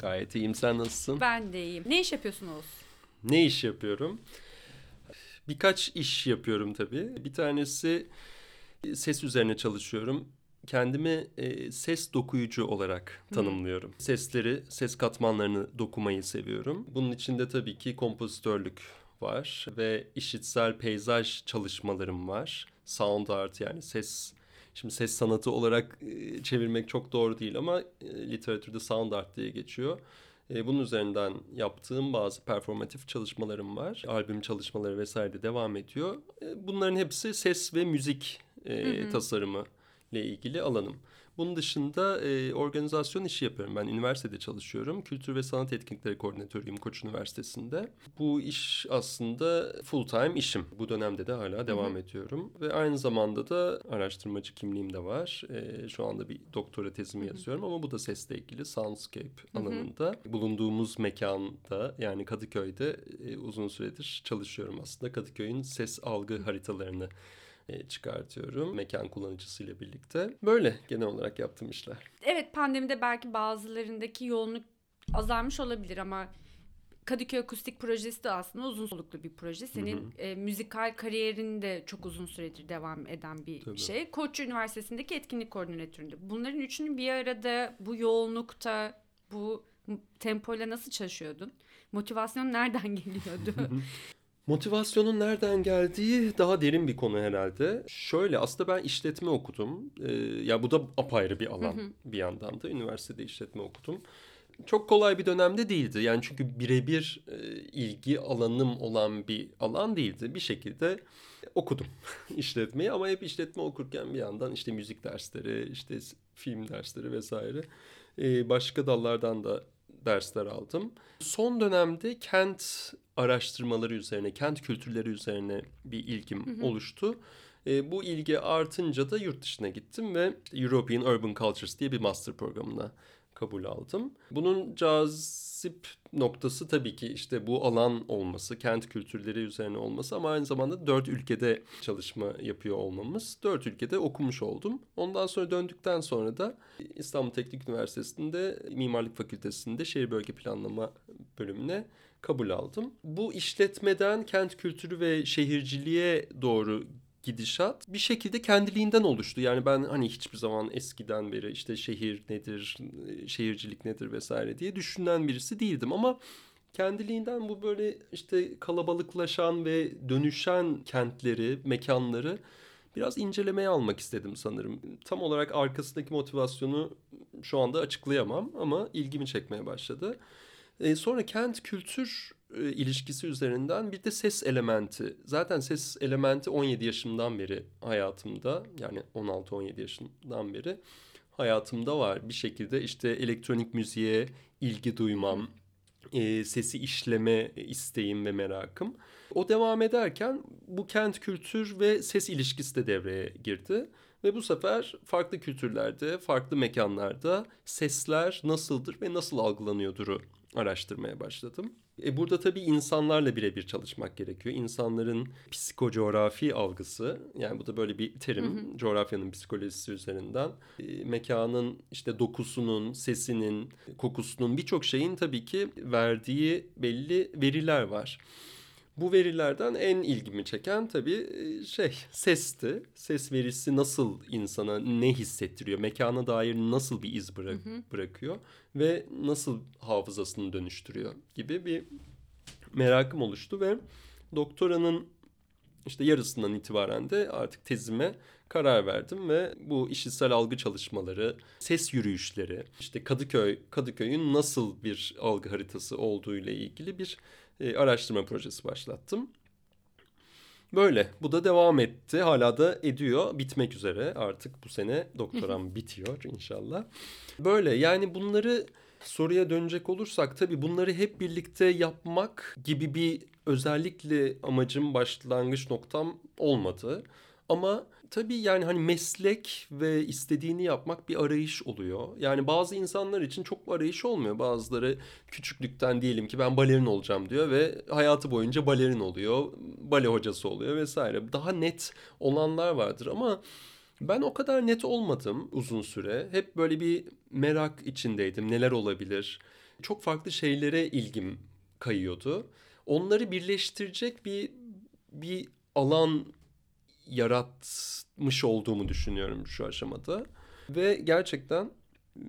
Gayet iyiyim. Sen nasılsın? Ben de iyiyim. Ne iş yapıyorsun Oğuz? Ne iş yapıyorum? Birkaç iş yapıyorum tabii. Bir tanesi ses üzerine çalışıyorum. Kendimi e, ses dokuyucu olarak tanımlıyorum. Sesleri, ses katmanlarını dokumayı seviyorum. Bunun içinde tabii ki kompozitörlük var ve işitsel peyzaj çalışmalarım var. Sound art yani ses Şimdi ses sanatı olarak e, çevirmek çok doğru değil ama e, literatürde sound art diye geçiyor. E, bunun üzerinden yaptığım bazı performatif çalışmalarım var. Albüm çalışmaları vesaire de devam ediyor. E, bunların hepsi ses ve müzik e, hı hı. tasarımı ile ilgili alanım. Bunun dışında e, organizasyon işi yapıyorum. Ben üniversitede çalışıyorum. Kültür ve sanat etkinlikleri koordinatörüyüm Koç Üniversitesi'nde. Bu iş aslında full time işim. Bu dönemde de hala devam hı hı. ediyorum. Ve aynı zamanda da araştırmacı kimliğim de var. E, şu anda bir doktora tezimi yazıyorum ama bu da sesle ilgili soundscape hı hı. alanında. Bulunduğumuz mekanda yani Kadıköy'de e, uzun süredir çalışıyorum aslında. Kadıköy'ün ses algı haritalarını çıkartıyorum mekan kullanıcısıyla birlikte. Böyle genel olarak yaptığım işler. Evet pandemide belki bazılarındaki yoğunluk azalmış olabilir ama Kadıköy Akustik Projesi de aslında uzun soluklu bir proje. Senin hı hı. E, müzikal kariyerin de çok uzun süredir devam eden bir Tabii. şey. Koç Üniversitesi'ndeki etkinlik koordinatöründe. Bunların üçünü bir arada bu yoğunlukta bu tempoyla nasıl çalışıyordun? Motivasyon nereden geliyordu? Motivasyonun nereden geldiği daha derin bir konu herhalde. Şöyle aslında ben işletme okudum. Ee, ya bu da apayrı bir alan bir yandan da. Üniversitede işletme okudum. Çok kolay bir dönemde değildi. Yani çünkü birebir e, ilgi alanım olan bir alan değildi. Bir şekilde okudum işletmeyi ama hep işletme okurken bir yandan işte müzik dersleri, işte film dersleri vesaire. Ee, başka dallardan da dersler aldım. Son dönemde kent araştırmaları üzerine, kent kültürleri üzerine bir ilgim hı hı. oluştu. E, bu ilgi artınca da yurt dışına gittim ve European Urban Cultures diye bir master programına kabul aldım. Bunun cazip noktası tabii ki işte bu alan olması, kent kültürleri üzerine olması ama aynı zamanda dört ülkede çalışma yapıyor olmamız. Dört ülkede okumuş oldum. Ondan sonra döndükten sonra da İstanbul Teknik Üniversitesi'nde Mimarlık Fakültesi'nde şehir bölge planlama bölümüne kabul aldım. Bu işletmeden kent kültürü ve şehirciliğe doğru gidişat bir şekilde kendiliğinden oluştu. Yani ben hani hiçbir zaman eskiden beri işte şehir nedir, şehircilik nedir vesaire diye düşünen birisi değildim ama kendiliğinden bu böyle işte kalabalıklaşan ve dönüşen kentleri, mekanları biraz incelemeye almak istedim sanırım. Tam olarak arkasındaki motivasyonu şu anda açıklayamam ama ilgimi çekmeye başladı. E, sonra kent kültür e, ilişkisi üzerinden bir de ses elementi. Zaten ses elementi 17 yaşımdan beri hayatımda yani 16-17 yaşından beri hayatımda var. Bir şekilde işte elektronik müziğe ilgi duymam, e, sesi işleme isteğim ve merakım. O devam ederken bu kent kültür ve ses ilişkisi de devreye girdi. Ve bu sefer farklı kültürlerde, farklı mekanlarda sesler nasıldır ve nasıl algılanıyorduru araştırmaya başladım. E burada tabii insanlarla birebir çalışmak gerekiyor. İnsanların psikocoğrafi algısı yani bu da böyle bir terim hı hı. coğrafyanın psikolojisi üzerinden. E, mekanın işte dokusunun, sesinin, kokusunun birçok şeyin tabii ki verdiği belli veriler var. Bu verilerden en ilgimi çeken tabii e, şey sesti. Ses verisi nasıl insana ne hissettiriyor? Mekana dair nasıl bir iz bırak hı hı. bırakıyor ve nasıl hafızasını dönüştürüyor gibi bir merakım oluştu ve doktoranın işte yarısından itibaren de artık tezime karar verdim ve bu işitsel algı çalışmaları, ses yürüyüşleri, işte Kadıköy, Kadıköy'ün nasıl bir algı haritası olduğu ile ilgili bir e, araştırma projesi başlattım. Böyle. Bu da devam etti. Hala da ediyor. Bitmek üzere. Artık bu sene doktoram bitiyor inşallah. Böyle yani bunları soruya dönecek olursak tabii bunları hep birlikte yapmak gibi bir özellikle amacım başlangıç noktam olmadı. Ama tabii yani hani meslek ve istediğini yapmak bir arayış oluyor. Yani bazı insanlar için çok arayış olmuyor. Bazıları küçüklükten diyelim ki ben balerin olacağım diyor ve hayatı boyunca balerin oluyor. Bale hocası oluyor vesaire. Daha net olanlar vardır ama Ben o kadar net olmadım uzun süre. Hep böyle bir merak içindeydim. Neler olabilir? Çok farklı şeylere ilgim kayıyordu. Onları birleştirecek bir bir alan yaratmış olduğumu düşünüyorum şu aşamada. Ve gerçekten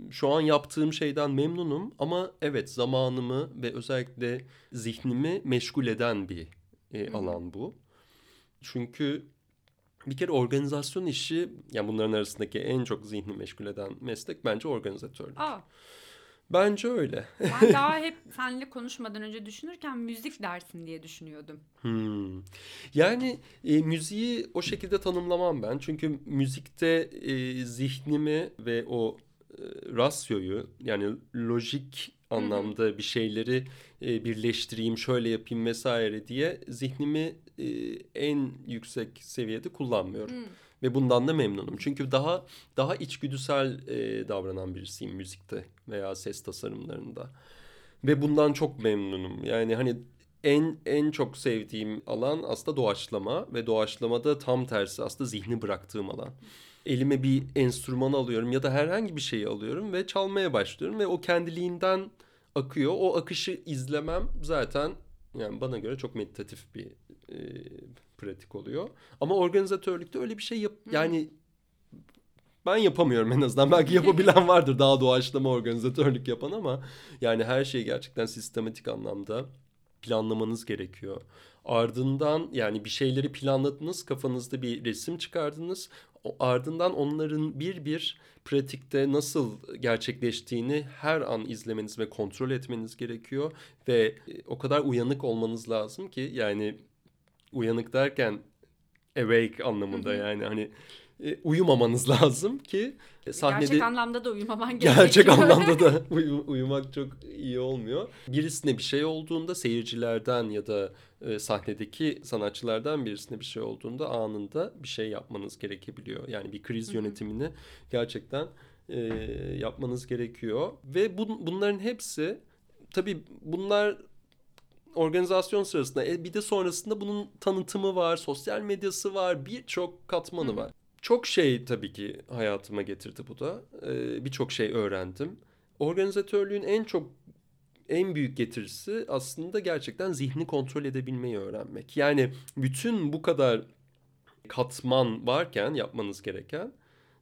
şu an yaptığım şeyden memnunum ama evet zamanımı ve özellikle zihnimi meşgul eden bir e, alan bu. Çünkü bir kere organizasyon işi, yani bunların arasındaki en çok zihni meşgul eden meslek bence organizatörlük. Aa, Bence öyle. ben daha hep seninle konuşmadan önce düşünürken müzik dersin diye düşünüyordum. Hmm. Yani e, müziği o şekilde tanımlamam ben. Çünkü müzikte e, zihnimi ve o e, rasyoyu yani lojik anlamda bir şeyleri e, birleştireyim, şöyle yapayım vesaire diye zihnimi e, en yüksek seviyede kullanmıyorum. Hmm. Ve bundan da memnunum. Çünkü daha daha içgüdüsel e, davranan birisiyim müzikte veya ses tasarımlarında. Ve bundan çok memnunum. Yani hani en en çok sevdiğim alan aslında doğaçlama ve doğaçlamada tam tersi aslında zihni bıraktığım alan. Elime bir enstrüman alıyorum ya da herhangi bir şeyi alıyorum ve çalmaya başlıyorum ve o kendiliğinden akıyor. O akışı izlemem zaten yani bana göre çok meditatif bir e, pratik oluyor. Ama organizatörlükte öyle bir şey yap yani ben yapamıyorum en azından. Belki yapabilen vardır daha doğaçlama organizatörlük yapan ama yani her şeyi gerçekten sistematik anlamda planlamanız gerekiyor. Ardından yani bir şeyleri planladınız, kafanızda bir resim çıkardınız. O, ardından onların bir bir pratikte nasıl gerçekleştiğini her an izlemeniz ve kontrol etmeniz gerekiyor ve e, o kadar uyanık olmanız lazım ki yani uyanık derken awake anlamında yani hani e, uyumamanız lazım ki sahnede Gerçek anlamda da uyumaman gerekiyor. gerçek anlamda da uyu- uyumak çok iyi olmuyor. Birisine bir şey olduğunda seyircilerden ya da e, sahnedeki sanatçılardan birisine bir şey olduğunda anında bir şey yapmanız gerekebiliyor. Yani bir kriz yönetimini gerçekten e, yapmanız gerekiyor ve bun, bunların hepsi tabii bunlar organizasyon sırasında e, bir de sonrasında bunun tanıtımı var, sosyal medyası var, birçok katmanı var. Çok şey tabii ki hayatıma getirdi bu da. Ee, Birçok şey öğrendim. Organizatörlüğün en çok en büyük getirisi aslında gerçekten zihni kontrol edebilmeyi öğrenmek. Yani bütün bu kadar katman varken yapmanız gereken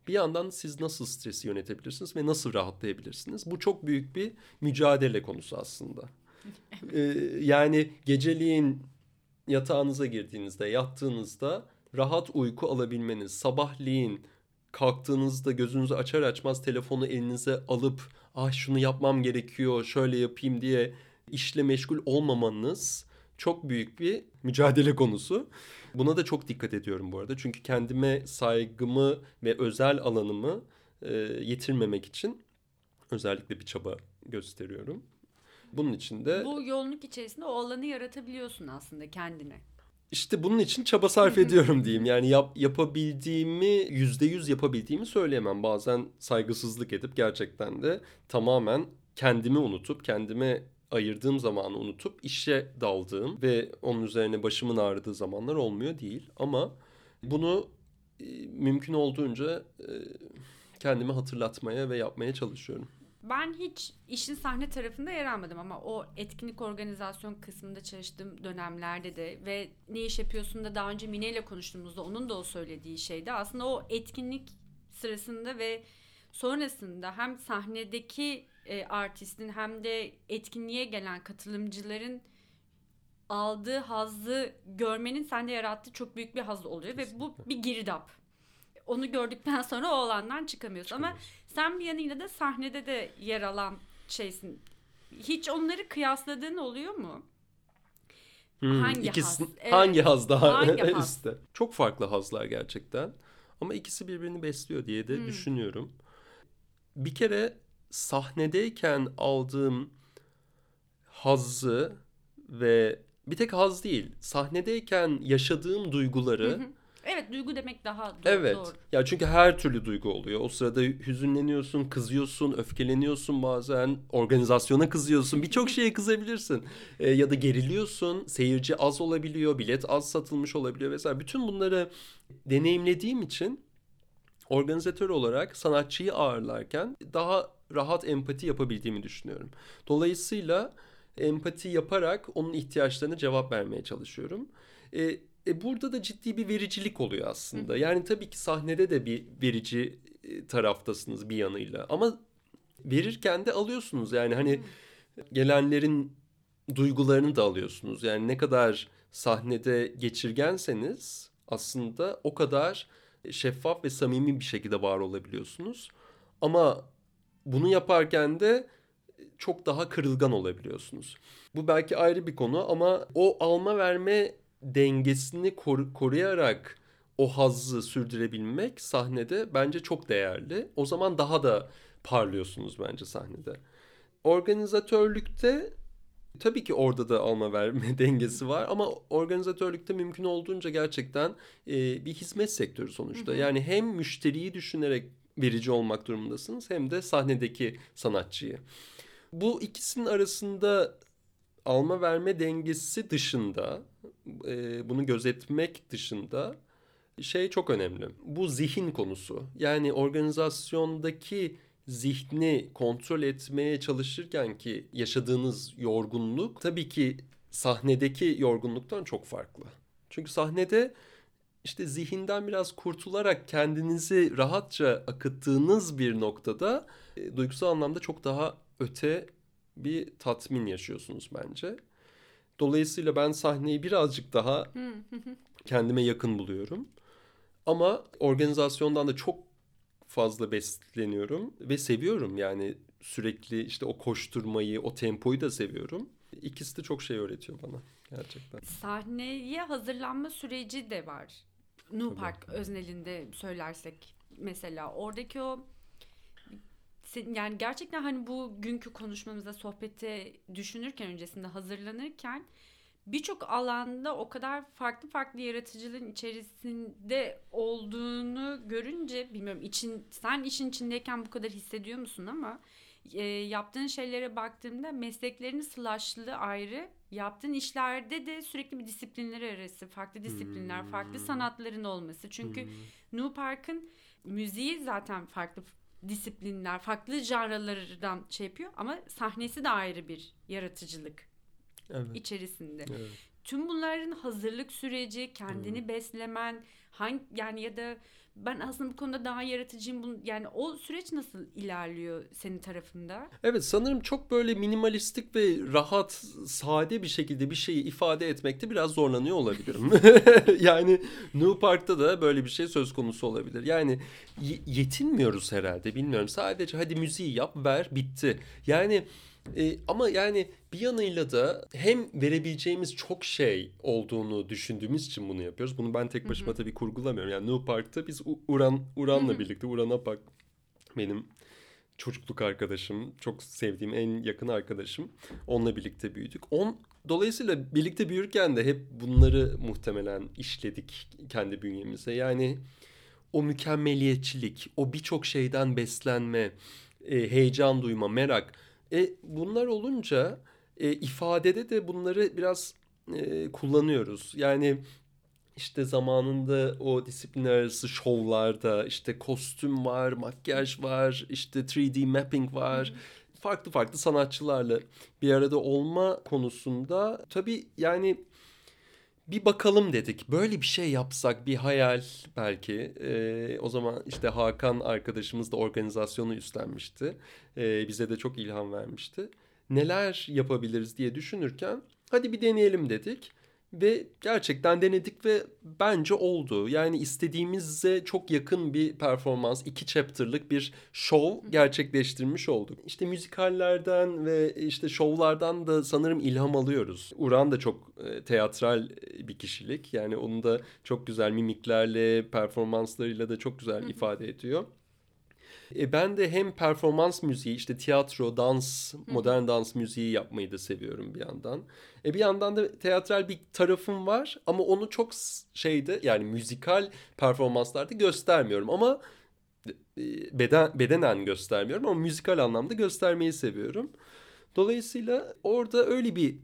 bir yandan siz nasıl stresi yönetebilirsiniz ve nasıl rahatlayabilirsiniz? Bu çok büyük bir mücadele konusu aslında. Ee, yani geceliğin yatağınıza girdiğinizde, yattığınızda rahat uyku alabilmeniz, sabahleyin kalktığınızda gözünüzü açar açmaz telefonu elinize alıp ah şunu yapmam gerekiyor, şöyle yapayım diye işle meşgul olmamanız çok büyük bir mücadele konusu. Buna da çok dikkat ediyorum bu arada. Çünkü kendime saygımı ve özel alanımı e, yitirmemek için özellikle bir çaba gösteriyorum. Bunun için de Bu yoğunluk içerisinde o alanı yaratabiliyorsun aslında kendine. İşte bunun için çaba sarf ediyorum diyeyim. Yani yap, yapabildiğimi, yüzde yüz yapabildiğimi söyleyemem. Bazen saygısızlık edip gerçekten de tamamen kendimi unutup, kendime ayırdığım zamanı unutup işe daldığım ve onun üzerine başımın ağrıdığı zamanlar olmuyor değil. Ama bunu e, mümkün olduğunca e, kendime hatırlatmaya ve yapmaya çalışıyorum. Ben hiç işin sahne tarafında yer almadım ama o etkinlik organizasyon kısmında çalıştığım dönemlerde de ve ne iş yapıyorsun da daha önce Mine ile konuştuğumuzda onun da o söylediği şeydi. Aslında o etkinlik sırasında ve sonrasında hem sahnedeki e, artistin hem de etkinliğe gelen katılımcıların aldığı hazzı görmenin sende yarattığı çok büyük bir haz oluyor ve bu bir girdap. Onu gördükten sonra o alandan çıkamıyorsun ama sen bir yanıyla da sahnede de yer alan şeysin. Hiç onları kıyasladığın oluyor mu? Hmm, Hangi ikisi- haz? Evet. Hangi haz daha Hangi haz? üstte? Çok farklı hazlar gerçekten. Ama ikisi birbirini besliyor diye de Hmm. düşünüyorum. Bir kere sahnedeyken aldığım hazzı ve bir tek haz değil, sahnedeyken yaşadığım duyguları Hı hı. Evet duygu demek daha doğru. Evet. doğru. Ya çünkü her türlü duygu oluyor. O sırada hüzünleniyorsun, kızıyorsun, öfkeleniyorsun bazen, organizasyona kızıyorsun. Birçok şeye kızabilirsin. Ee, ya da geriliyorsun, seyirci az olabiliyor, bilet az satılmış olabiliyor vesaire. Bütün bunları deneyimlediğim için organizatör olarak sanatçıyı ağırlarken daha rahat empati yapabildiğimi düşünüyorum. Dolayısıyla empati yaparak onun ihtiyaçlarına cevap vermeye çalışıyorum. E, e burada da ciddi bir vericilik oluyor aslında. Yani tabii ki sahnede de bir verici e, taraftasınız bir yanıyla. Ama verirken de alıyorsunuz. Yani hani gelenlerin duygularını da alıyorsunuz. Yani ne kadar sahnede geçirgenseniz aslında o kadar şeffaf ve samimi bir şekilde var olabiliyorsunuz. Ama bunu yaparken de çok daha kırılgan olabiliyorsunuz. Bu belki ayrı bir konu ama o alma verme dengesini kor- koruyarak o hazzı sürdürebilmek sahnede bence çok değerli. O zaman daha da parlıyorsunuz bence sahnede. Organizatörlükte tabii ki orada da alma verme dengesi var ama organizatörlükte mümkün olduğunca gerçekten e, bir hizmet sektörü sonuçta. Hı hı. Yani hem müşteriyi düşünerek verici olmak durumundasınız hem de sahnedeki sanatçıyı. Bu ikisinin arasında alma verme dengesi dışında e, bunu gözetmek dışında şey çok önemli. Bu zihin konusu. Yani organizasyondaki zihni kontrol etmeye çalışırken ki yaşadığınız yorgunluk tabii ki sahnedeki yorgunluktan çok farklı. Çünkü sahnede işte zihinden biraz kurtularak kendinizi rahatça akıttığınız bir noktada e, duygusal anlamda çok daha öte bir tatmin yaşıyorsunuz bence. Dolayısıyla ben sahneyi birazcık daha kendime yakın buluyorum. Ama organizasyondan da çok fazla besleniyorum ve seviyorum yani sürekli işte o koşturmayı, o tempoyu da seviyorum. İkisi de çok şey öğretiyor bana gerçekten. Sahneye hazırlanma süreci de var. Nu Park öznelinde söylersek mesela oradaki o yani gerçekten hani bu günkü konuşmamızda sohbete düşünürken öncesinde hazırlanırken birçok alanda o kadar farklı farklı yaratıcılığın içerisinde olduğunu görünce bilmiyorum için sen işin içindeyken bu kadar hissediyor musun ama e, yaptığın şeylere baktığımda mesleklerin slashlığı ayrı yaptığın işlerde de sürekli bir disiplinler arası farklı disiplinler hmm. farklı sanatların olması çünkü hmm. New Park'ın müziği zaten farklı disiplinler farklı janralardan şey yapıyor ama sahnesi de ayrı bir yaratıcılık evet. içerisinde. Evet. Tüm bunların hazırlık süreci, kendini hmm. beslemen, hangi yani ya da ben aslında bu konuda daha yaratıcıyım. Bunu, yani o süreç nasıl ilerliyor senin tarafında? Evet sanırım çok böyle minimalistik ve rahat, sade bir şekilde bir şeyi ifade etmekte biraz zorlanıyor olabilirim. yani New Park'ta da böyle bir şey söz konusu olabilir. Yani yetinmiyoruz herhalde bilmiyorum. Sadece hadi müziği yap ver bitti. Yani e, ama yani bir yanıyla da hem verebileceğimiz çok şey olduğunu düşündüğümüz için bunu yapıyoruz. Bunu ben tek başıma tabii kurgulamıyorum. Yani New Park'ta biz Uran Uran'la birlikte Uran Apak benim çocukluk arkadaşım, çok sevdiğim en yakın arkadaşım. Onunla birlikte büyüdük. On dolayısıyla birlikte büyürken de hep bunları muhtemelen işledik kendi bünyemize. Yani o mükemmeliyetçilik, o birçok şeyden beslenme, e, heyecan duyma, merak e, bunlar olunca e, ifadede de bunları biraz e, kullanıyoruz. Yani işte zamanında o disiplinler arası şovlarda işte kostüm var, makyaj var, işte 3D mapping var. Farklı farklı sanatçılarla bir arada olma konusunda tabii yani bir bakalım dedik. Böyle bir şey yapsak bir hayal belki. Ee, o zaman işte Hakan arkadaşımız da organizasyonu üstlenmişti. Ee, bize de çok ilham vermişti. Neler yapabiliriz diye düşünürken hadi bir deneyelim dedik. Ve gerçekten denedik ve bence oldu. Yani istediğimize çok yakın bir performans, iki chapter'lık bir show gerçekleştirmiş olduk. İşte müzikallerden ve işte şovlardan da sanırım ilham alıyoruz. Uran da çok e, teatral bir kişilik. Yani onu da çok güzel mimiklerle, performanslarıyla da çok güzel ifade ediyor. E, ben de hem performans müziği işte tiyatro, dans, modern dans müziği yapmayı da seviyorum bir yandan. E, bir yandan da teatral bir tarafım var ama onu çok şeyde yani müzikal performanslarda göstermiyorum ama e, beden bedenen göstermiyorum ama müzikal anlamda göstermeyi seviyorum. Dolayısıyla orada öyle bir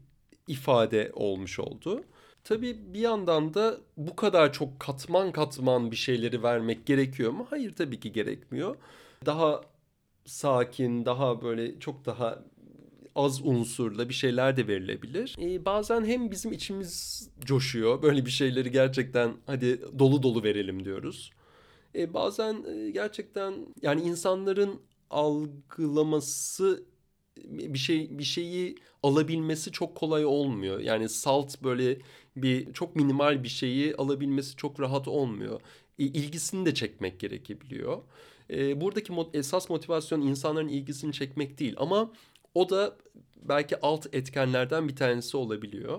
ifade olmuş oldu. Tabii bir yandan da bu kadar çok katman katman bir şeyleri vermek gerekiyor mu? Hayır tabii ki gerekmiyor. Daha sakin, daha böyle çok daha az unsurla bir şeyler de verilebilir. Ee, bazen hem bizim içimiz coşuyor. Böyle bir şeyleri gerçekten hadi dolu dolu verelim diyoruz. Ee, bazen e, gerçekten yani insanların algılaması bir şey bir şeyi alabilmesi çok kolay olmuyor. Yani salt böyle bir çok minimal bir şeyi alabilmesi çok rahat olmuyor. E, ilgisini de çekmek gerekebiliyor. E, buradaki mo- esas motivasyon insanların ilgisini çekmek değil ama o da belki alt etkenlerden bir tanesi olabiliyor.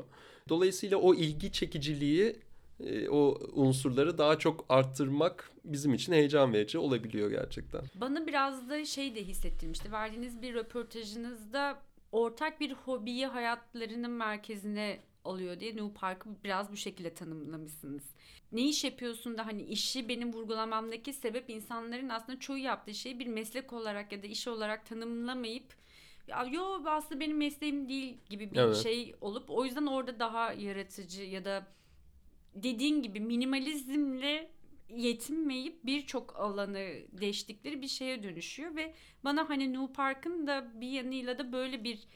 Dolayısıyla o ilgi çekiciliği e, o unsurları daha çok arttırmak bizim için heyecan verici olabiliyor gerçekten. Bana biraz da şey de hissettirmişti. Verdiğiniz bir röportajınızda ortak bir hobiyi hayatlarının merkezine alıyor diye New Park'ı biraz bu şekilde tanımlamışsınız. Ne iş yapıyorsun da hani işi benim vurgulamamdaki sebep insanların aslında çoğu yaptığı şeyi bir meslek olarak ya da iş olarak tanımlamayıp ya yo aslında benim mesleğim değil gibi bir evet. şey olup o yüzden orada daha yaratıcı ya da dediğin gibi minimalizmle yetinmeyip birçok alanı değiştikleri bir şeye dönüşüyor ve bana hani New Park'ın da bir yanıyla da böyle bir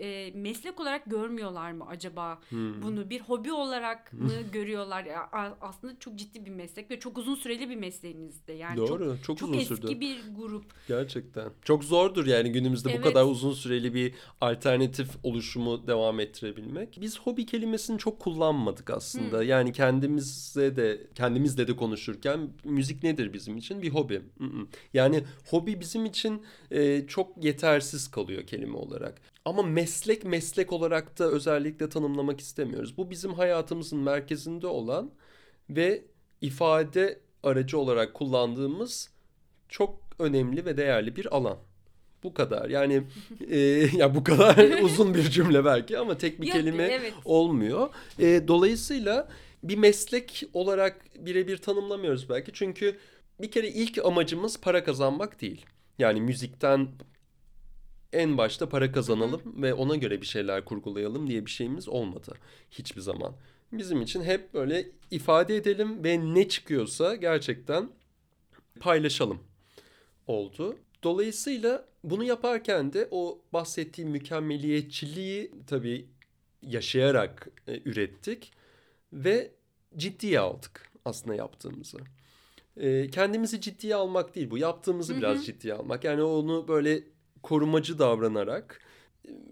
e, meslek olarak görmüyorlar mı acaba hmm. bunu? Bir hobi olarak mı görüyorlar? Ya aslında çok ciddi bir meslek ve çok uzun süreli bir mesleğinizde yani Doğru, çok, çok, çok uzun eski sürdü. bir grup. Gerçekten. Çok zordur yani günümüzde evet. bu kadar uzun süreli bir alternatif oluşumu devam ettirebilmek. Biz hobi kelimesini çok kullanmadık aslında. Hmm. yani kendimize de kendimizle de konuşurken müzik nedir bizim için? Bir hobi. Yani hobi bizim için e, çok yetersiz kalıyor kelime olarak ama meslek meslek olarak da özellikle tanımlamak istemiyoruz. Bu bizim hayatımızın merkezinde olan ve ifade aracı olarak kullandığımız çok önemli ve değerli bir alan. Bu kadar. Yani e, ya bu kadar uzun bir cümle belki ama tek bir Yok, kelime evet. olmuyor. E, dolayısıyla bir meslek olarak birebir tanımlamıyoruz belki. Çünkü bir kere ilk amacımız para kazanmak değil. Yani müzikten en başta para kazanalım ve ona göre bir şeyler kurgulayalım diye bir şeyimiz olmadı hiçbir zaman. Bizim için hep böyle ifade edelim ve ne çıkıyorsa gerçekten paylaşalım oldu. Dolayısıyla bunu yaparken de o bahsettiğim mükemmeliyetçiliği tabii yaşayarak e, ürettik ve ciddiye aldık aslında yaptığımızı. E, kendimizi ciddiye almak değil bu yaptığımızı Hı-hı. biraz ciddiye almak. Yani onu böyle korumacı davranarak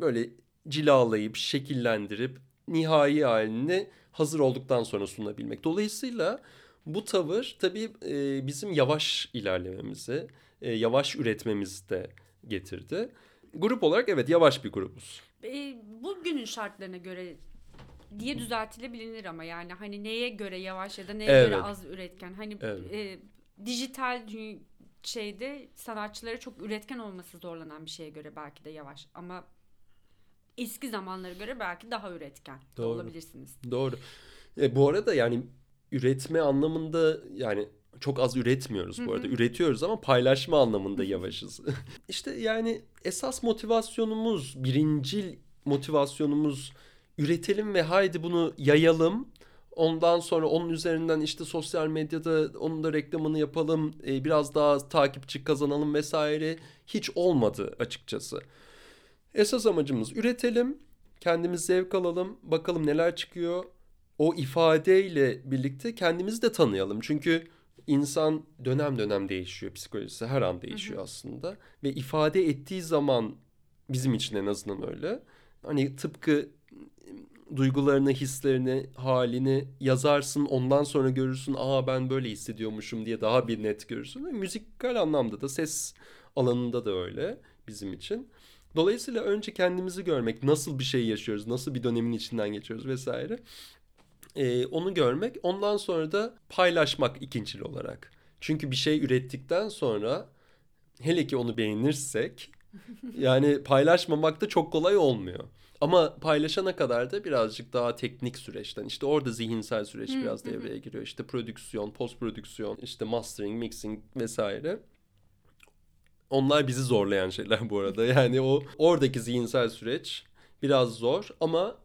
böyle cilalayıp şekillendirip nihai halini hazır olduktan sonra sunabilmek. Dolayısıyla bu tavır tabii e, bizim yavaş ilerlememizi, e, yavaş üretmemizi de getirdi. Grup olarak evet yavaş bir grubuz. E, bugünün şartlarına göre diye düzeltilebilir ama yani hani neye göre yavaş ya da neye evet. göre az üretken. Hani evet. e, dijital şeyde sanatçıları çok üretken olması zorlanan bir şeye göre belki de yavaş ama eski zamanlara göre belki daha üretken Doğru. olabilirsiniz. Doğru. E, bu arada yani üretme anlamında yani çok az üretmiyoruz bu arada. Üretiyoruz ama paylaşma anlamında yavaşız. İşte yani esas motivasyonumuz, birincil motivasyonumuz üretelim ve haydi bunu yayalım Ondan sonra onun üzerinden işte sosyal medyada onun da reklamını yapalım, e, biraz daha takipçi kazanalım vesaire hiç olmadı açıkçası. Esas amacımız üretelim, kendimiz zevk alalım, bakalım neler çıkıyor. O ifadeyle birlikte kendimizi de tanıyalım. Çünkü insan dönem dönem değişiyor, psikolojisi her an değişiyor hı hı. aslında. Ve ifade ettiği zaman bizim için en azından öyle. Hani tıpkı duygularını, hislerini, halini yazarsın. Ondan sonra görürsün. Aa ben böyle hissediyormuşum diye daha bir net görürsün. Ve müzikal anlamda da ses alanında da öyle bizim için. Dolayısıyla önce kendimizi görmek, nasıl bir şey yaşıyoruz, nasıl bir dönemin içinden geçiyoruz vesaire. Ee, onu görmek, ondan sonra da paylaşmak ikincil olarak. Çünkü bir şey ürettikten sonra hele ki onu beğenirsek yani paylaşmamak da çok kolay olmuyor. Ama paylaşana kadar da birazcık daha teknik süreçten işte orada zihinsel süreç biraz devreye giriyor. İşte prodüksiyon, post prodüksiyon, işte mastering, mixing vesaire. Onlar bizi zorlayan şeyler bu arada. Yani o oradaki zihinsel süreç biraz zor ama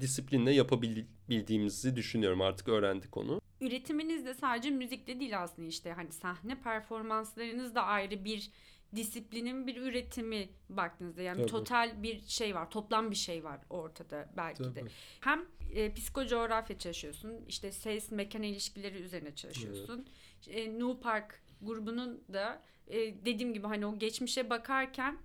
disiplinle yapabil bildiğimizi düşünüyorum. Artık öğrendik onu. Üretiminiz de sadece müzikte değil aslında işte hani sahne performanslarınız da ayrı bir disiplinin bir üretimi baktığınızda yani Tabii. total bir şey var toplam bir şey var ortada belki Tabii. de hem e, psikocoğrafya çalışıyorsun işte ses mekan ilişkileri üzerine çalışıyorsun evet. e, New Park grubunun da e, dediğim gibi hani o geçmişe bakarken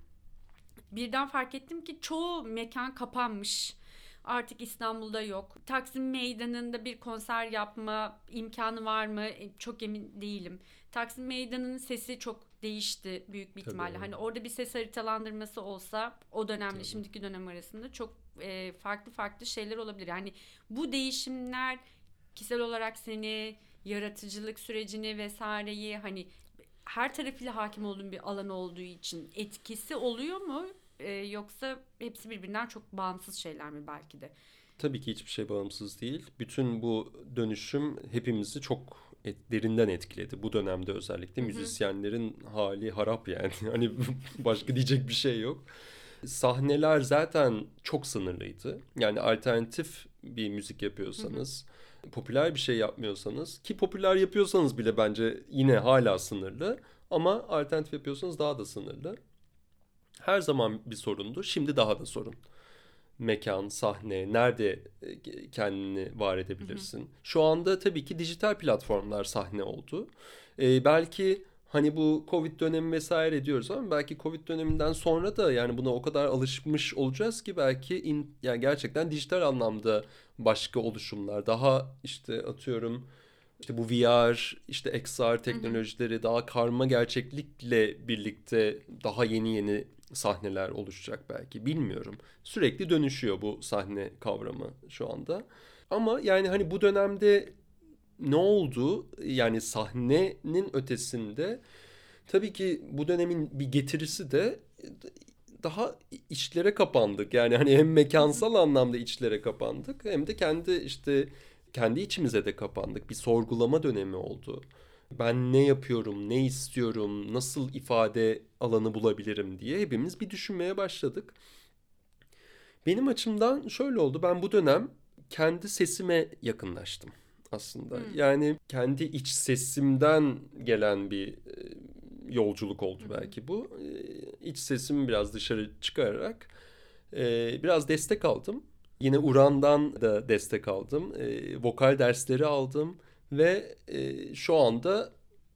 birden fark ettim ki çoğu mekan kapanmış artık İstanbul'da yok. Taksim Meydanı'nda bir konser yapma imkanı var mı? E, çok emin değilim. Taksim Meydanı'nın sesi çok değişti büyük bir ihtimalle. Tabii. Hani orada bir ses haritalandırması olsa o dönemle Tabii. şimdiki dönem arasında çok e, farklı farklı şeyler olabilir. Yani bu değişimler kişisel olarak seni yaratıcılık sürecini vesaireyi hani her tarafıyla hakim olduğun bir alan olduğu için etkisi oluyor mu? Ee, yoksa hepsi birbirinden çok bağımsız şeyler mi belki de? Tabii ki hiçbir şey bağımsız değil. Bütün bu dönüşüm hepimizi çok et, derinden etkiledi. Bu dönemde özellikle Hı-hı. müzisyenlerin hali harap yani. Hani başka diyecek bir şey yok. Sahneler zaten çok sınırlıydı. Yani alternatif bir müzik yapıyorsanız, Hı-hı. popüler bir şey yapmıyorsanız ki popüler yapıyorsanız bile bence yine hala sınırlı ama alternatif yapıyorsanız daha da sınırlı. Her zaman bir sorundu. Şimdi daha da sorun mekan, sahne, nerede e, kendini var edebilirsin? Hı hı. Şu anda tabii ki dijital platformlar sahne oldu. Ee, belki hani bu Covid dönemi vesaire diyoruz ama belki Covid döneminden sonra da yani buna o kadar alışmış olacağız ki belki in, yani gerçekten dijital anlamda başka oluşumlar daha işte atıyorum işte bu VR, işte XR teknolojileri hı hı. daha karma gerçeklikle birlikte daha yeni yeni sahneler oluşacak belki bilmiyorum. Sürekli dönüşüyor bu sahne kavramı şu anda. Ama yani hani bu dönemde ne oldu? Yani sahnenin ötesinde tabii ki bu dönemin bir getirisi de daha içlere kapandık. Yani hani hem mekansal anlamda içlere kapandık hem de kendi işte kendi içimize de kapandık. Bir sorgulama dönemi oldu ben ne yapıyorum, ne istiyorum, nasıl ifade alanı bulabilirim diye hepimiz bir düşünmeye başladık. Benim açımdan şöyle oldu. Ben bu dönem kendi sesime yakınlaştım aslında. Hmm. Yani kendi iç sesimden gelen bir e, yolculuk oldu belki bu. E, iç sesimi biraz dışarı çıkararak e, biraz destek aldım. Yine Uran'dan da destek aldım. Vokal dersleri aldım ve e, şu anda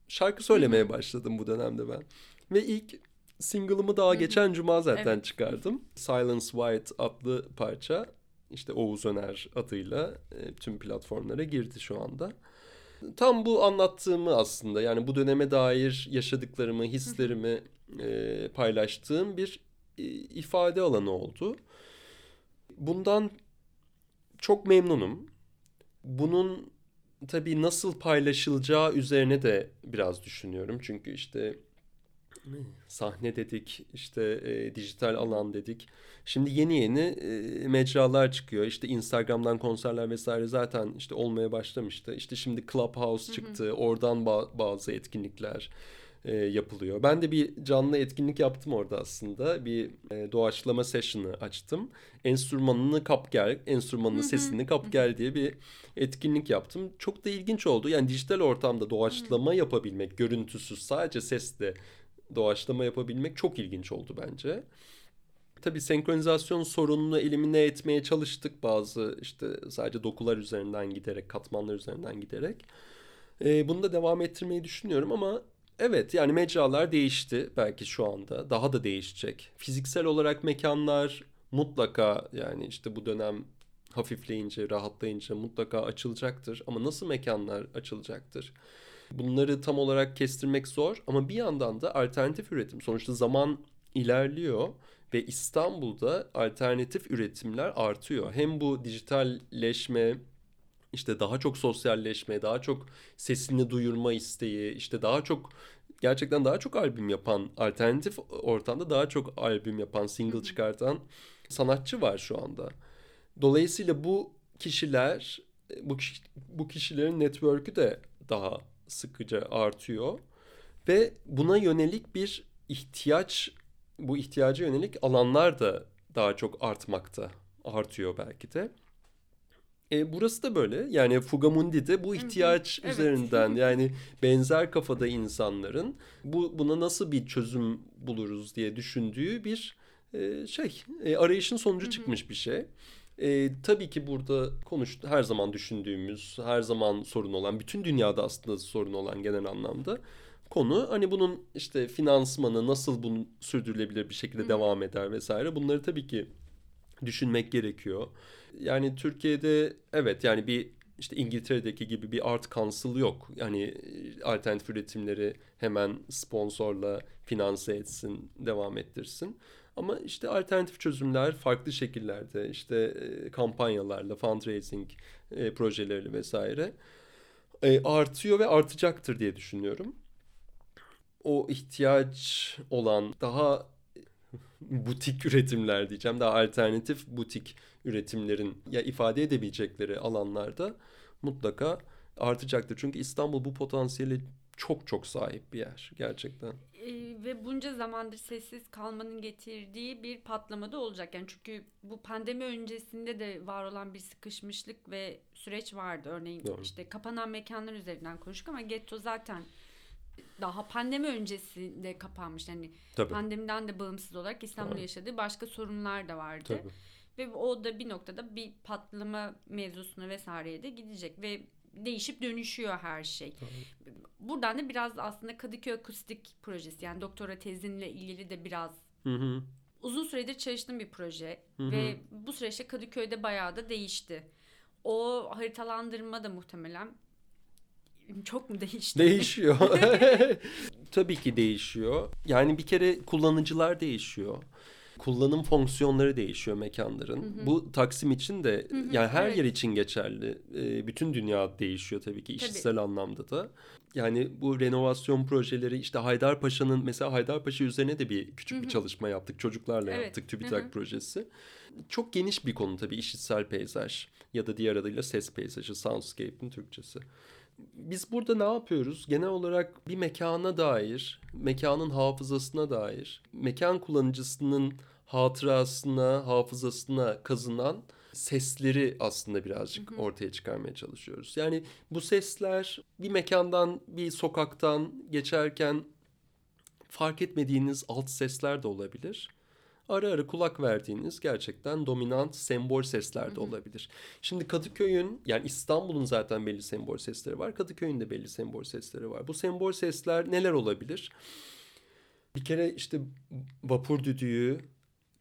şarkı söylemeye başladım bu dönemde ben. Ve ilk single'ımı daha geçen cuma zaten evet. çıkardım. Silence White adlı parça. İşte Oğuz Öner adıyla e, tüm platformlara girdi şu anda. Tam bu anlattığımı aslında yani bu döneme dair yaşadıklarımı, hislerimi e, paylaştığım bir e, ifade alanı oldu. Bundan çok memnunum. Bunun tabii nasıl paylaşılacağı üzerine de biraz düşünüyorum. Çünkü işte sahne dedik, işte e, dijital alan dedik. Şimdi yeni yeni e, mecralar çıkıyor. İşte Instagram'dan konserler vesaire zaten işte olmaya başlamıştı. İşte şimdi Clubhouse çıktı. Hı hı. Oradan ba- bazı etkinlikler e, yapılıyor. Ben de bir canlı etkinlik yaptım orada aslında. Bir e, doğaçlama session'ı açtım. Enstrümanını kap gel, enstrümanının sesini kap gel diye bir etkinlik yaptım. Çok da ilginç oldu. Yani dijital ortamda doğaçlama yapabilmek, görüntüsüz sadece sesle doğaçlama yapabilmek çok ilginç oldu bence. Tabii senkronizasyon sorununu elimine etmeye çalıştık bazı işte sadece dokular üzerinden giderek, katmanlar üzerinden giderek. Ee, bunu da devam ettirmeyi düşünüyorum ama Evet yani mecralar değişti belki şu anda. Daha da değişecek. Fiziksel olarak mekanlar mutlaka yani işte bu dönem hafifleyince, rahatlayınca mutlaka açılacaktır. Ama nasıl mekanlar açılacaktır? Bunları tam olarak kestirmek zor ama bir yandan da alternatif üretim. Sonuçta zaman ilerliyor ve İstanbul'da alternatif üretimler artıyor. Hem bu dijitalleşme, işte daha çok sosyalleşme, daha çok sesini duyurma isteği, işte daha çok gerçekten daha çok albüm yapan, alternatif ortamda daha çok albüm yapan, single çıkartan sanatçı var şu anda. Dolayısıyla bu kişiler, bu bu kişilerin network'ü de daha sıkıca artıyor ve buna yönelik bir ihtiyaç, bu ihtiyaca yönelik alanlar da daha çok artmakta, artıyor belki de. E, burası da böyle. Yani Fugamundi'de bu ihtiyaç Evet. üzerinden yani benzer kafada insanların bu buna nasıl bir çözüm buluruz diye düşündüğü bir e, şey e, arayışın sonucu çıkmış bir şey. E, tabii ki burada konuş her zaman düşündüğümüz, her zaman sorun olan, bütün dünyada aslında sorun olan genel anlamda konu hani bunun işte finansmanı nasıl bunun sürdürülebilir bir şekilde devam eder vesaire bunları tabii ki düşünmek gerekiyor. Yani Türkiye'de evet yani bir işte İngiltere'deki gibi bir art council yok. Yani e, alternatif üretimleri hemen sponsorla finanse etsin, devam ettirsin. Ama işte alternatif çözümler farklı şekillerde işte e, kampanyalarla, fundraising e, projeleriyle vesaire e, artıyor ve artacaktır diye düşünüyorum. O ihtiyaç olan daha butik üretimler diyeceğim. Daha alternatif butik üretimlerin ya ifade edebilecekleri alanlarda mutlaka artacaktır. Çünkü İstanbul bu potansiyeli çok çok sahip bir yer gerçekten. Ee, ve bunca zamandır sessiz kalmanın getirdiği bir patlama da olacak. Yani çünkü bu pandemi öncesinde de var olan bir sıkışmışlık ve süreç vardı. Örneğin Doğru. işte kapanan mekanlar üzerinden konuştuk ama getto zaten daha pandemi öncesinde kapanmış. Yani Tabii. pandemiden de bağımsız olarak İstanbul'da Tabii. yaşadığı başka sorunlar da vardı. Tabii. Ve o da bir noktada bir patlama mevzusuna vesaireye de gidecek ve değişip dönüşüyor her şey. Buradan da biraz aslında Kadıköy Akustik projesi yani doktora tezinle ilgili de biraz Hı hı. uzun süredir çalıştığım bir proje Hı hı. ve bu süreçte Kadıköy'de bayağı da değişti. O haritalandırma da muhtemelen çok mu değişti? Değişiyor. Tabii ki değişiyor. Yani bir kere kullanıcılar değişiyor. Kullanım fonksiyonları değişiyor mekanların. Bu Taksim için de hı, yani her evet. yer için geçerli. Ee, bütün dünya değişiyor tabii ki işitsel anlamda da. Yani bu renovasyon projeleri işte Haydarpaşa'nın mesela Haydarpaşa üzerine de bir küçük bir çalışma yaptık. Çocuklarla Evet. yaptık Hı TÜBİTAK hı. projesi. Çok geniş bir konu tabii işitsel peyzaj ya da diğer adıyla ses peyzajı, soundscape'in Türkçesi. Biz burada ne yapıyoruz? Genel olarak bir mekana dair, mekanın hafızasına dair, mekan kullanıcısının hatırasına, hafızasına kazınan sesleri aslında birazcık ortaya çıkarmaya çalışıyoruz. Yani bu sesler bir mekandan, bir sokaktan geçerken fark etmediğiniz alt sesler de olabilir. Ara ara kulak verdiğiniz gerçekten dominant sembol sesler de olabilir. Şimdi Kadıköy'ün yani İstanbul'un zaten belli sembol sesleri var. Kadıköy'ün de belli sembol sesleri var. Bu sembol sesler neler olabilir? Bir kere işte vapur düdüğü,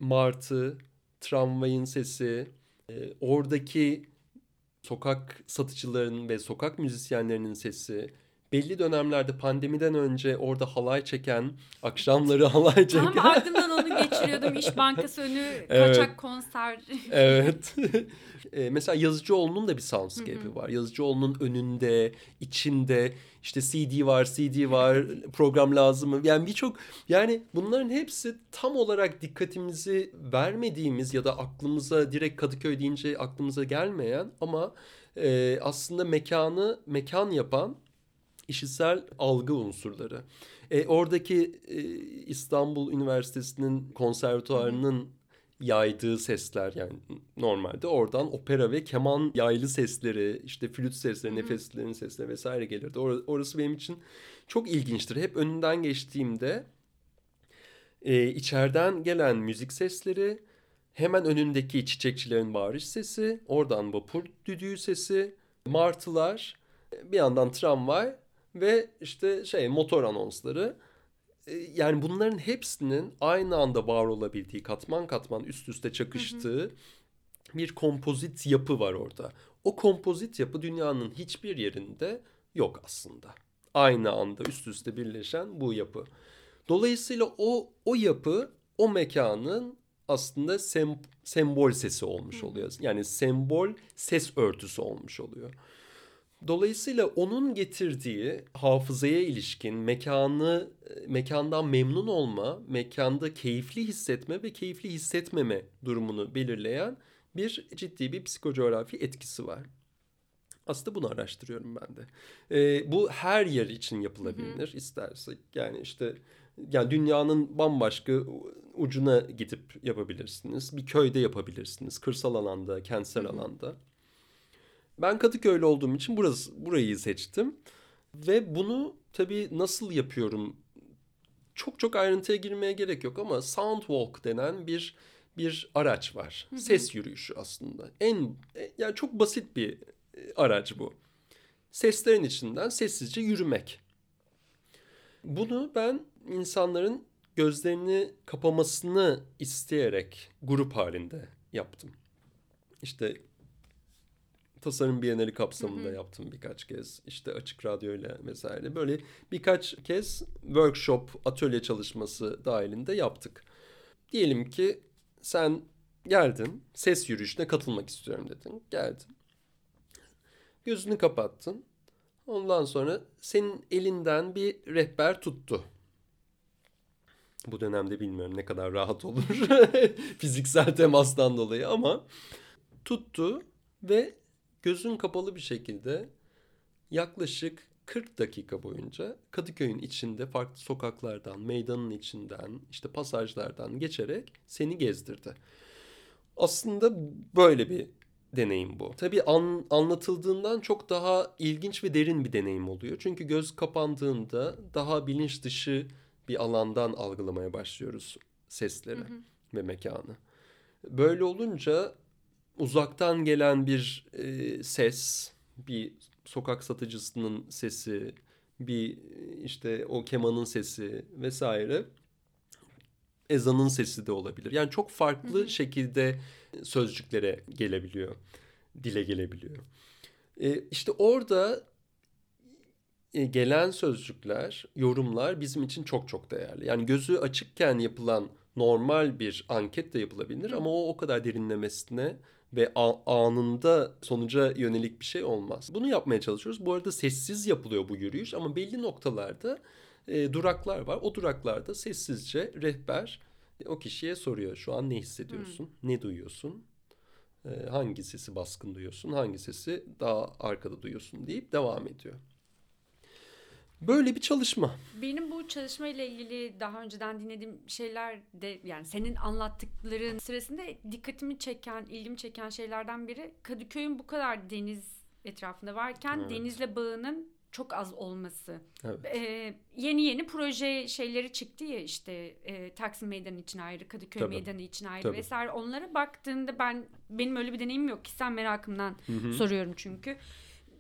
martı, tramvayın sesi, e, oradaki sokak satıcılarının ve sokak müzisyenlerinin sesi, belli dönemlerde pandemiden önce orada halay çeken, akşamları halay çeken... Tam ardımdan onu geçiriyordum. İş Bankası önü Evet. kaçak konser. Evet. E, mesela Yazıcıoğlu'nun da bir soundscape'i var. Yazıcıoğlu'nun önünde, içinde işte CD var, CD var, program lazım mı? Yani birçok yani bunların hepsi tam olarak dikkatimizi vermediğimiz ya da aklımıza direkt Kadıköy deyince aklımıza gelmeyen ama e, aslında mekanı mekan yapan işitsel algı unsurları. E, oradaki e, İstanbul Üniversitesi'nin konservatuarının yaydığı sesler yani normalde oradan opera ve keman yaylı sesleri işte flüt sesleri, nefeslerin sesleri vesaire gelirdi. Or- orası benim için çok ilginçtir. Hep önünden geçtiğimde e, içeriden gelen müzik sesleri hemen önündeki çiçekçilerin bağırış sesi, oradan vapur düdüğü sesi, martılar, bir yandan tramvay ve işte şey motor anonsları. E, Yani bunların hepsinin aynı anda var olabildiği, katman katman üst üste çakıştığı bir kompozit yapı var orada. O kompozit yapı dünyanın hiçbir yerinde yok aslında. Aynı anda üst üste birleşen bu yapı. Dolayısıyla o o yapı o mekanın aslında sem, sembol sesi olmuş oluyor. Yani sembol ses örtüsü olmuş oluyor. Dolayısıyla onun getirdiği hafızaya ilişkin mekanı mekandan memnun olma, mekanda keyifli hissetme ve keyifli hissetmeme durumunu belirleyen bir ciddi bir psikocoğrafi etkisi var. Aslında bunu araştırıyorum ben de. Ee, bu her yer için yapılabilir istersek. Yani işte yani dünyanın bambaşka ucuna gidip yapabilirsiniz. Bir köyde yapabilirsiniz. Kırsal alanda, kentsel alanda. Ben Kadıköy'lü olduğum için burası burayı seçtim. Ve bunu tabii nasıl yapıyorum? Çok çok ayrıntıya girmeye gerek yok ama Soundwalk denen bir bir araç var. Hı hı. Ses yürüyüşü aslında. En yani çok basit bir e, araç bu. Seslerin içinden sessizce yürümek. Bunu ben insanların gözlerini kapamasını isteyerek grup halinde yaptım. İşte tasarım bienali kapsamında hı hı. yaptım birkaç kez. İşte açık radyo ile vesaire. Böyle birkaç kez workshop, atölye çalışması dahilinde yaptık. Diyelim ki sen geldin, ses yürüyüşüne katılmak istiyorum dedin. Geldin. Gözünü kapattın. Ondan sonra senin elinden bir rehber tuttu. Bu dönemde bilmiyorum ne kadar rahat olur fiziksel temastan dolayı ama tuttu ve gözün kapalı bir şekilde yaklaşık 40 dakika boyunca Kadıköy'ün içinde farklı sokaklardan, meydanın içinden, işte pasajlardan geçerek seni gezdirdi. Aslında böyle bir deneyim bu. Tabii an, anlatıldığından çok daha ilginç ve derin bir deneyim oluyor. Çünkü göz kapandığında daha bilinç dışı bir alandan algılamaya başlıyoruz sesleri hı hı. ve mekanı. Böyle olunca uzaktan gelen bir e, ses, bir sokak satıcısının sesi, bir işte o kemanın sesi vesaire ezanın sesi de olabilir. Yani çok farklı hı hı. şekilde sözcüklere gelebiliyor, dile gelebiliyor. E, işte orada e, gelen sözcükler, yorumlar bizim için çok çok değerli. Yani gözü açıkken yapılan normal bir anket de yapılabilir ama o o kadar derinlemesine ve anında sonuca yönelik bir şey olmaz. Bunu yapmaya çalışıyoruz. Bu arada sessiz yapılıyor bu yürüyüş ama belli noktalarda e, duraklar var. O duraklarda sessizce rehber o kişiye soruyor. Şu an ne hissediyorsun? Hmm. Ne duyuyorsun? E, hangi sesi baskın duyuyorsun? Hangi sesi daha arkada duyuyorsun deyip devam ediyor. Böyle bir çalışma. Benim bu çalışma ile ilgili daha önceden dinlediğim şeyler de yani senin anlattıkların sırasında dikkatimi çeken, ilgimi çeken şeylerden biri Kadıköy'ün bu kadar deniz etrafında varken evet. denizle bağının çok az olması. Evet. Ee, yeni yeni proje şeyleri çıktı ya işte e, Taksim Meydanı için ayrı, Kadıköy Tabii. Meydanı için ayrı Tabii. vesaire. Onlara baktığında ben benim öyle bir deneyimim yok. Kişisel merakımdan Hı-hı. soruyorum çünkü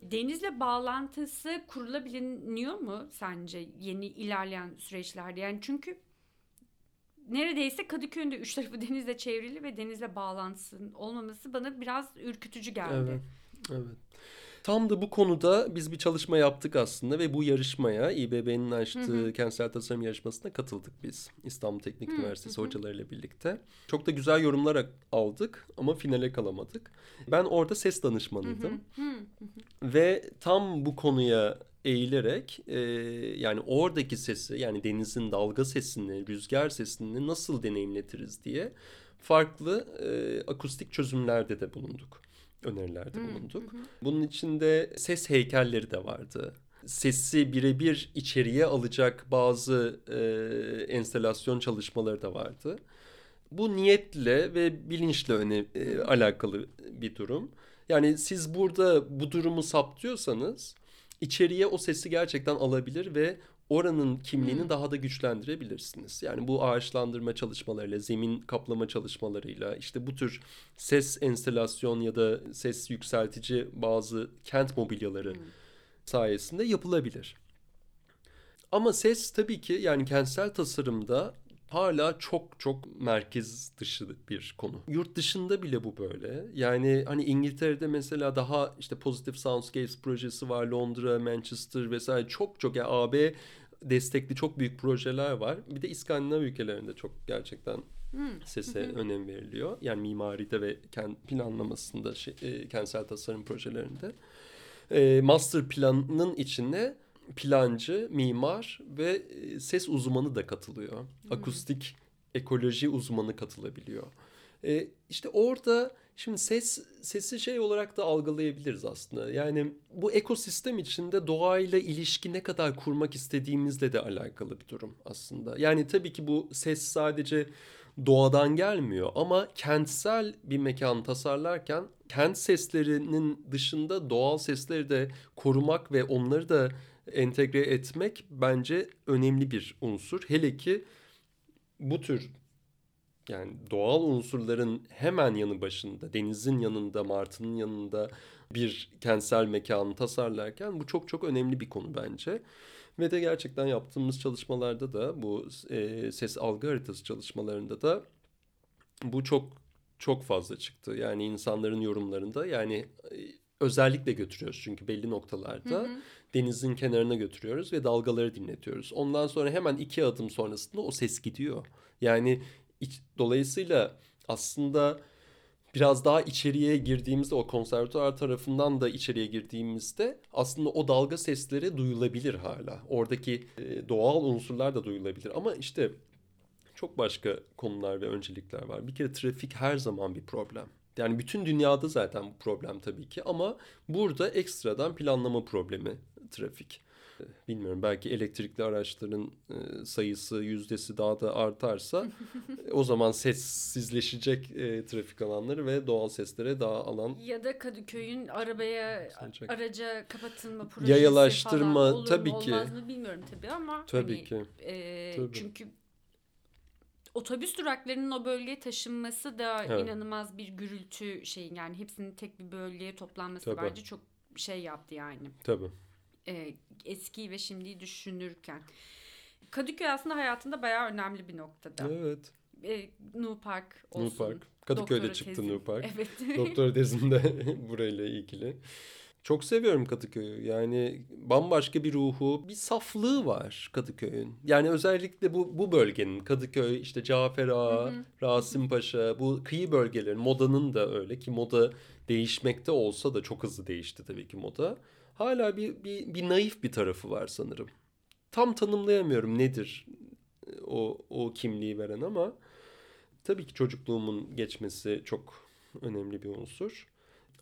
denizle bağlantısı kurulabiliyor mu sence yeni ilerleyen süreçlerde? Yani çünkü neredeyse Kadıköy'ün de üç tarafı denizle çevrili ve denizle bağlantısının olmaması bana biraz ürkütücü geldi. Evet. Evet. Tam da bu konuda biz bir çalışma yaptık aslında ve bu yarışmaya İBB'nin açtığı hı hı. kentsel tasarım yarışmasına katıldık biz. İstanbul Teknik hı Üniversitesi hı. hocalarıyla birlikte. Çok da güzel yorumlar aldık ama finale kalamadık. Ben orada ses danışmanıydım. Hı hı. Hı hı. Ve tam bu konuya eğilerek e, yani oradaki sesi yani denizin dalga sesini, rüzgar sesini nasıl deneyimletiriz diye farklı e, akustik çözümlerde de bulunduk önerilerde bulunduk. Hı hı. Bunun içinde ses heykelleri de vardı. Sesi birebir içeriye alacak bazı e, enstelasyon çalışmaları da vardı. Bu niyetle ve bilinçle öne e, alakalı bir durum. Yani siz burada bu durumu saptıyorsanız içeriye o sesi gerçekten alabilir ve oranın kimliğini hmm. daha da güçlendirebilirsiniz. Yani bu ağaçlandırma çalışmalarıyla, zemin kaplama çalışmalarıyla, işte bu tür ses enstelasyon ya da ses yükseltici bazı kent mobilyaları hmm. sayesinde yapılabilir. Ama ses tabii ki yani kentsel tasarımda hala çok çok merkez dışı bir konu. Yurt dışında bile bu böyle. Yani hani İngiltere'de mesela daha işte Positive Soundscapes projesi var. Londra, Manchester vesaire çok çok yani AB destekli çok büyük projeler var. Bir de İskandinav ülkelerinde çok gerçekten hmm. sese önem veriliyor. Yani mimaride ve kent planlamasında şey, e, kentsel tasarım projelerinde. E, master planının içine plancı, mimar ve e, ses uzmanı da katılıyor. Hmm. Akustik ekoloji uzmanı katılabiliyor. E, işte orada Şimdi ses sesi şey olarak da algılayabiliriz aslında. Yani bu ekosistem içinde doğayla ilişki ne kadar kurmak istediğimizle de alakalı bir durum aslında. Yani tabii ki bu ses sadece doğadan gelmiyor ama kentsel bir mekan tasarlarken kent seslerinin dışında doğal sesleri de korumak ve onları da entegre etmek bence önemli bir unsur. Hele ki bu tür yani doğal unsurların hemen yanı başında, denizin yanında, martının yanında bir kentsel mekanı tasarlarken bu çok çok önemli bir konu bence. Ve de gerçekten yaptığımız çalışmalarda da bu e, ses algı haritası çalışmalarında da bu çok çok fazla çıktı. Yani insanların yorumlarında yani e, özellikle götürüyoruz çünkü belli noktalarda hı hı. denizin kenarına götürüyoruz ve dalgaları dinletiyoruz. Ondan sonra hemen iki adım sonrasında o ses gidiyor. Yani iç, dolayısıyla aslında biraz daha içeriye girdiğimizde o konservatuar tarafından da içeriye girdiğimizde aslında o dalga sesleri duyulabilir hala. Oradaki e, doğal unsurlar da duyulabilir ama işte çok başka konular ve öncelikler var. Bir kere trafik her zaman bir problem. Yani bütün dünyada zaten bu problem tabii ki ama burada ekstradan planlama problemi trafik. Bilmiyorum belki elektrikli araçların e, sayısı yüzdesi daha da artarsa o zaman sessizleşecek e, trafik alanları ve doğal seslere daha alan. Ya da Kadıköy'ün arabaya Sancak. araca kapatılma projesi Yayalaştırma falan olur tabii mu, ki. Olmaz mı bilmiyorum tabii ama. Tabii hani, ki. E, tabii. Çünkü otobüs duraklarının o bölgeye taşınması da evet. inanılmaz bir gürültü şeyin yani hepsinin tek bir bölgeye toplanması Tabii. bence çok şey yaptı yani. Tabii. Ee, eski ve şimdiyi düşünürken. Kadıköy aslında hayatında bayağı önemli bir noktada. Evet. Ee, Nu Park olsun. Nu Park. Kadıköy'de Doktora çıktı tezim. Nu Park. Evet. Doktora tezimde burayla ilgili. Çok seviyorum Kadıköy'ü. Yani bambaşka bir ruhu, bir saflığı var Kadıköy'ün. Yani özellikle bu bu bölgenin Kadıköy, işte Cafer Ağa, Rasim Paşa, bu kıyı bölgelerin modanın da öyle ki moda değişmekte olsa da çok hızlı değişti tabii ki moda. Hala bir bir, bir naif bir tarafı var sanırım. Tam tanımlayamıyorum nedir o o kimliği veren ama tabii ki çocukluğumun geçmesi çok önemli bir unsur.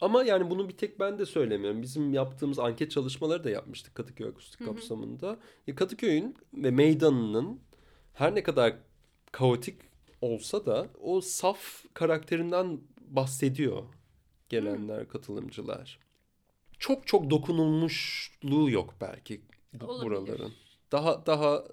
Ama yani bunu bir tek ben de söylemiyorum. Bizim yaptığımız anket çalışmaları da yapmıştık Kadıköy Akustik kapsamında. Ya Kadıköy'ün ve meydanının her ne kadar kaotik olsa da o saf karakterinden bahsediyor gelenler, katılımcılar. Çok çok dokunulmuşluğu yok belki Olabilir. buraların. Daha daha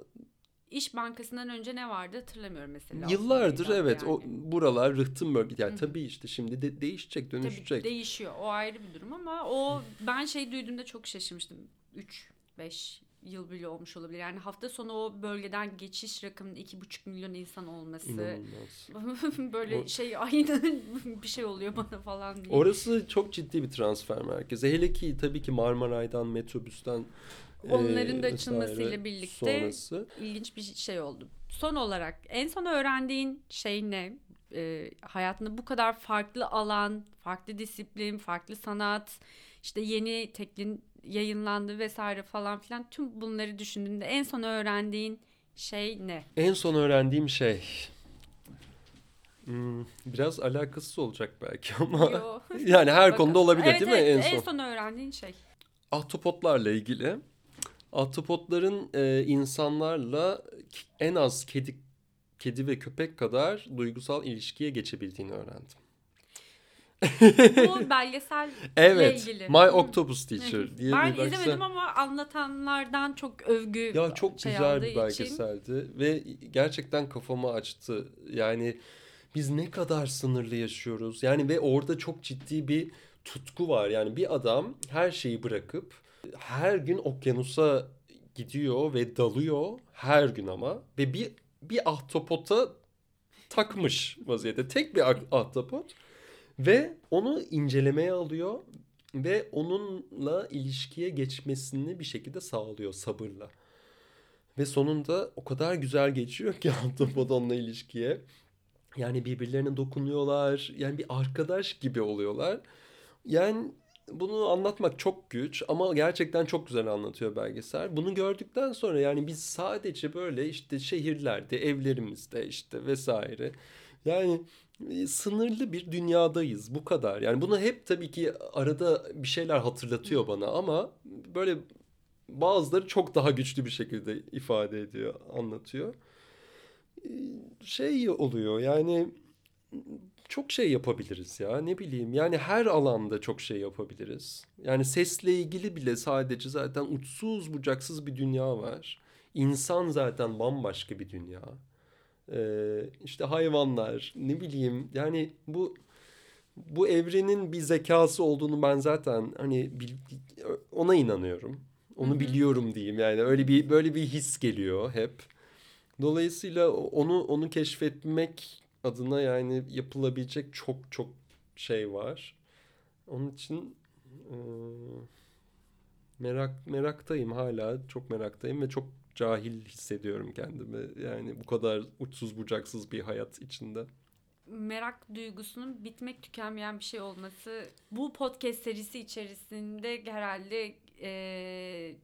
İş Bankası'ndan önce ne vardı hatırlamıyorum mesela. Yıllardır evet yani. o buralar rıhtım bölge yani Hı-hı. tabii işte şimdi de değişecek dönüşecek. Tabii değişiyor o ayrı bir durum ama o ben şey duyduğumda çok şaşırmıştım. 3 5 yıl bile olmuş olabilir. Yani hafta sonu o bölgeden geçiş rakamının iki buçuk milyon insan olması. böyle o... şey aynı bir şey oluyor bana falan diye. Orası çok ciddi bir transfer merkezi. Hele ki tabii ki Marmaray'dan, metrobüsten Onların da açılmasıyla birlikte sonrası. ilginç bir şey oldu. Son olarak en son öğrendiğin şey ne? E, hayatında bu kadar farklı alan, farklı disiplin, farklı sanat, işte yeni teklin yayınlandı vesaire falan filan tüm bunları düşündüğünde en son öğrendiğin şey ne? En son öğrendiğim şey Hmm, biraz alakasız olacak belki ama Yo. yani her Bakın. konuda olabilir evet, değil evet, mi en son? En son öğrendiğin şey. Ahtapotlarla ilgili. Ahtapotların e, insanlarla en az kedi kedi ve köpek kadar duygusal ilişkiye geçebildiğini öğrendim. Bu belgesel evet, ilgili. My Octopus Teacher diye ben bir belgesel. izlemedim ama anlatanlardan çok övgü Ya çok şey güzel bir belgeseldi için. ve gerçekten kafamı açtı. Yani biz ne kadar sınırlı yaşıyoruz. Yani ve orada çok ciddi bir tutku var. Yani bir adam her şeyi bırakıp her gün okyanusa gidiyor ve dalıyor her gün ama ve bir bir ahtapota takmış vaziyette. Tek bir ahtapot ve onu incelemeye alıyor ve onunla ilişkiye geçmesini bir şekilde sağlıyor sabırla. Ve sonunda o kadar güzel geçiyor ki ahtapot onunla ilişkiye. Yani birbirlerine dokunuyorlar. Yani bir arkadaş gibi oluyorlar. Yani bunu anlatmak çok güç ama gerçekten çok güzel anlatıyor belgesel. Bunu gördükten sonra yani biz sadece böyle işte şehirlerde, evlerimizde işte vesaire. Yani sınırlı bir dünyadayız bu kadar. Yani bunu hep tabii ki arada bir şeyler hatırlatıyor bana ama böyle bazıları çok daha güçlü bir şekilde ifade ediyor, anlatıyor. şey oluyor yani çok şey yapabiliriz ya ne bileyim yani her alanda çok şey yapabiliriz. Yani sesle ilgili bile sadece zaten uçsuz bucaksız bir dünya var. İnsan zaten bambaşka bir dünya. Ee, işte hayvanlar ne bileyim yani bu bu evrenin bir zekası olduğunu ben zaten hani ona inanıyorum. Onu biliyorum diyeyim yani öyle bir böyle bir his geliyor hep. Dolayısıyla onu onu keşfetmek adına yani yapılabilecek çok çok şey var. Onun için e, merak meraktayım hala çok meraktayım ve çok cahil hissediyorum kendimi. Yani bu kadar uçsuz bucaksız bir hayat içinde. Merak duygusunun bitmek tükenmeyen bir şey olması bu podcast serisi içerisinde herhalde e,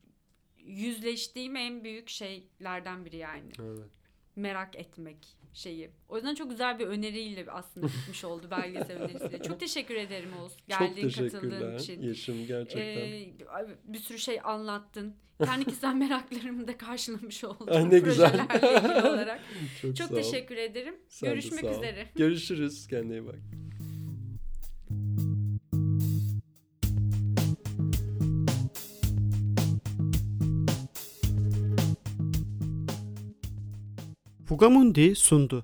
yüzleştiğim en büyük şeylerden biri yani. Evet. Merak etmek şeyi. O yüzden çok güzel bir öneriyle aslında bitmiş oldu belgesel önerisiyle. Çok teşekkür ederim Oğuz. Geldiğin, çok katıldığın için. Yeşim gerçekten. Ee, bir sürü şey anlattın. Kendi kişisel meraklarımı da karşılamış oldum. Ay ne güzel. olarak. çok çok teşekkür ederim. Sen Görüşmek üzere. Görüşürüz. Kendine iyi bak. Fugamundi sundu.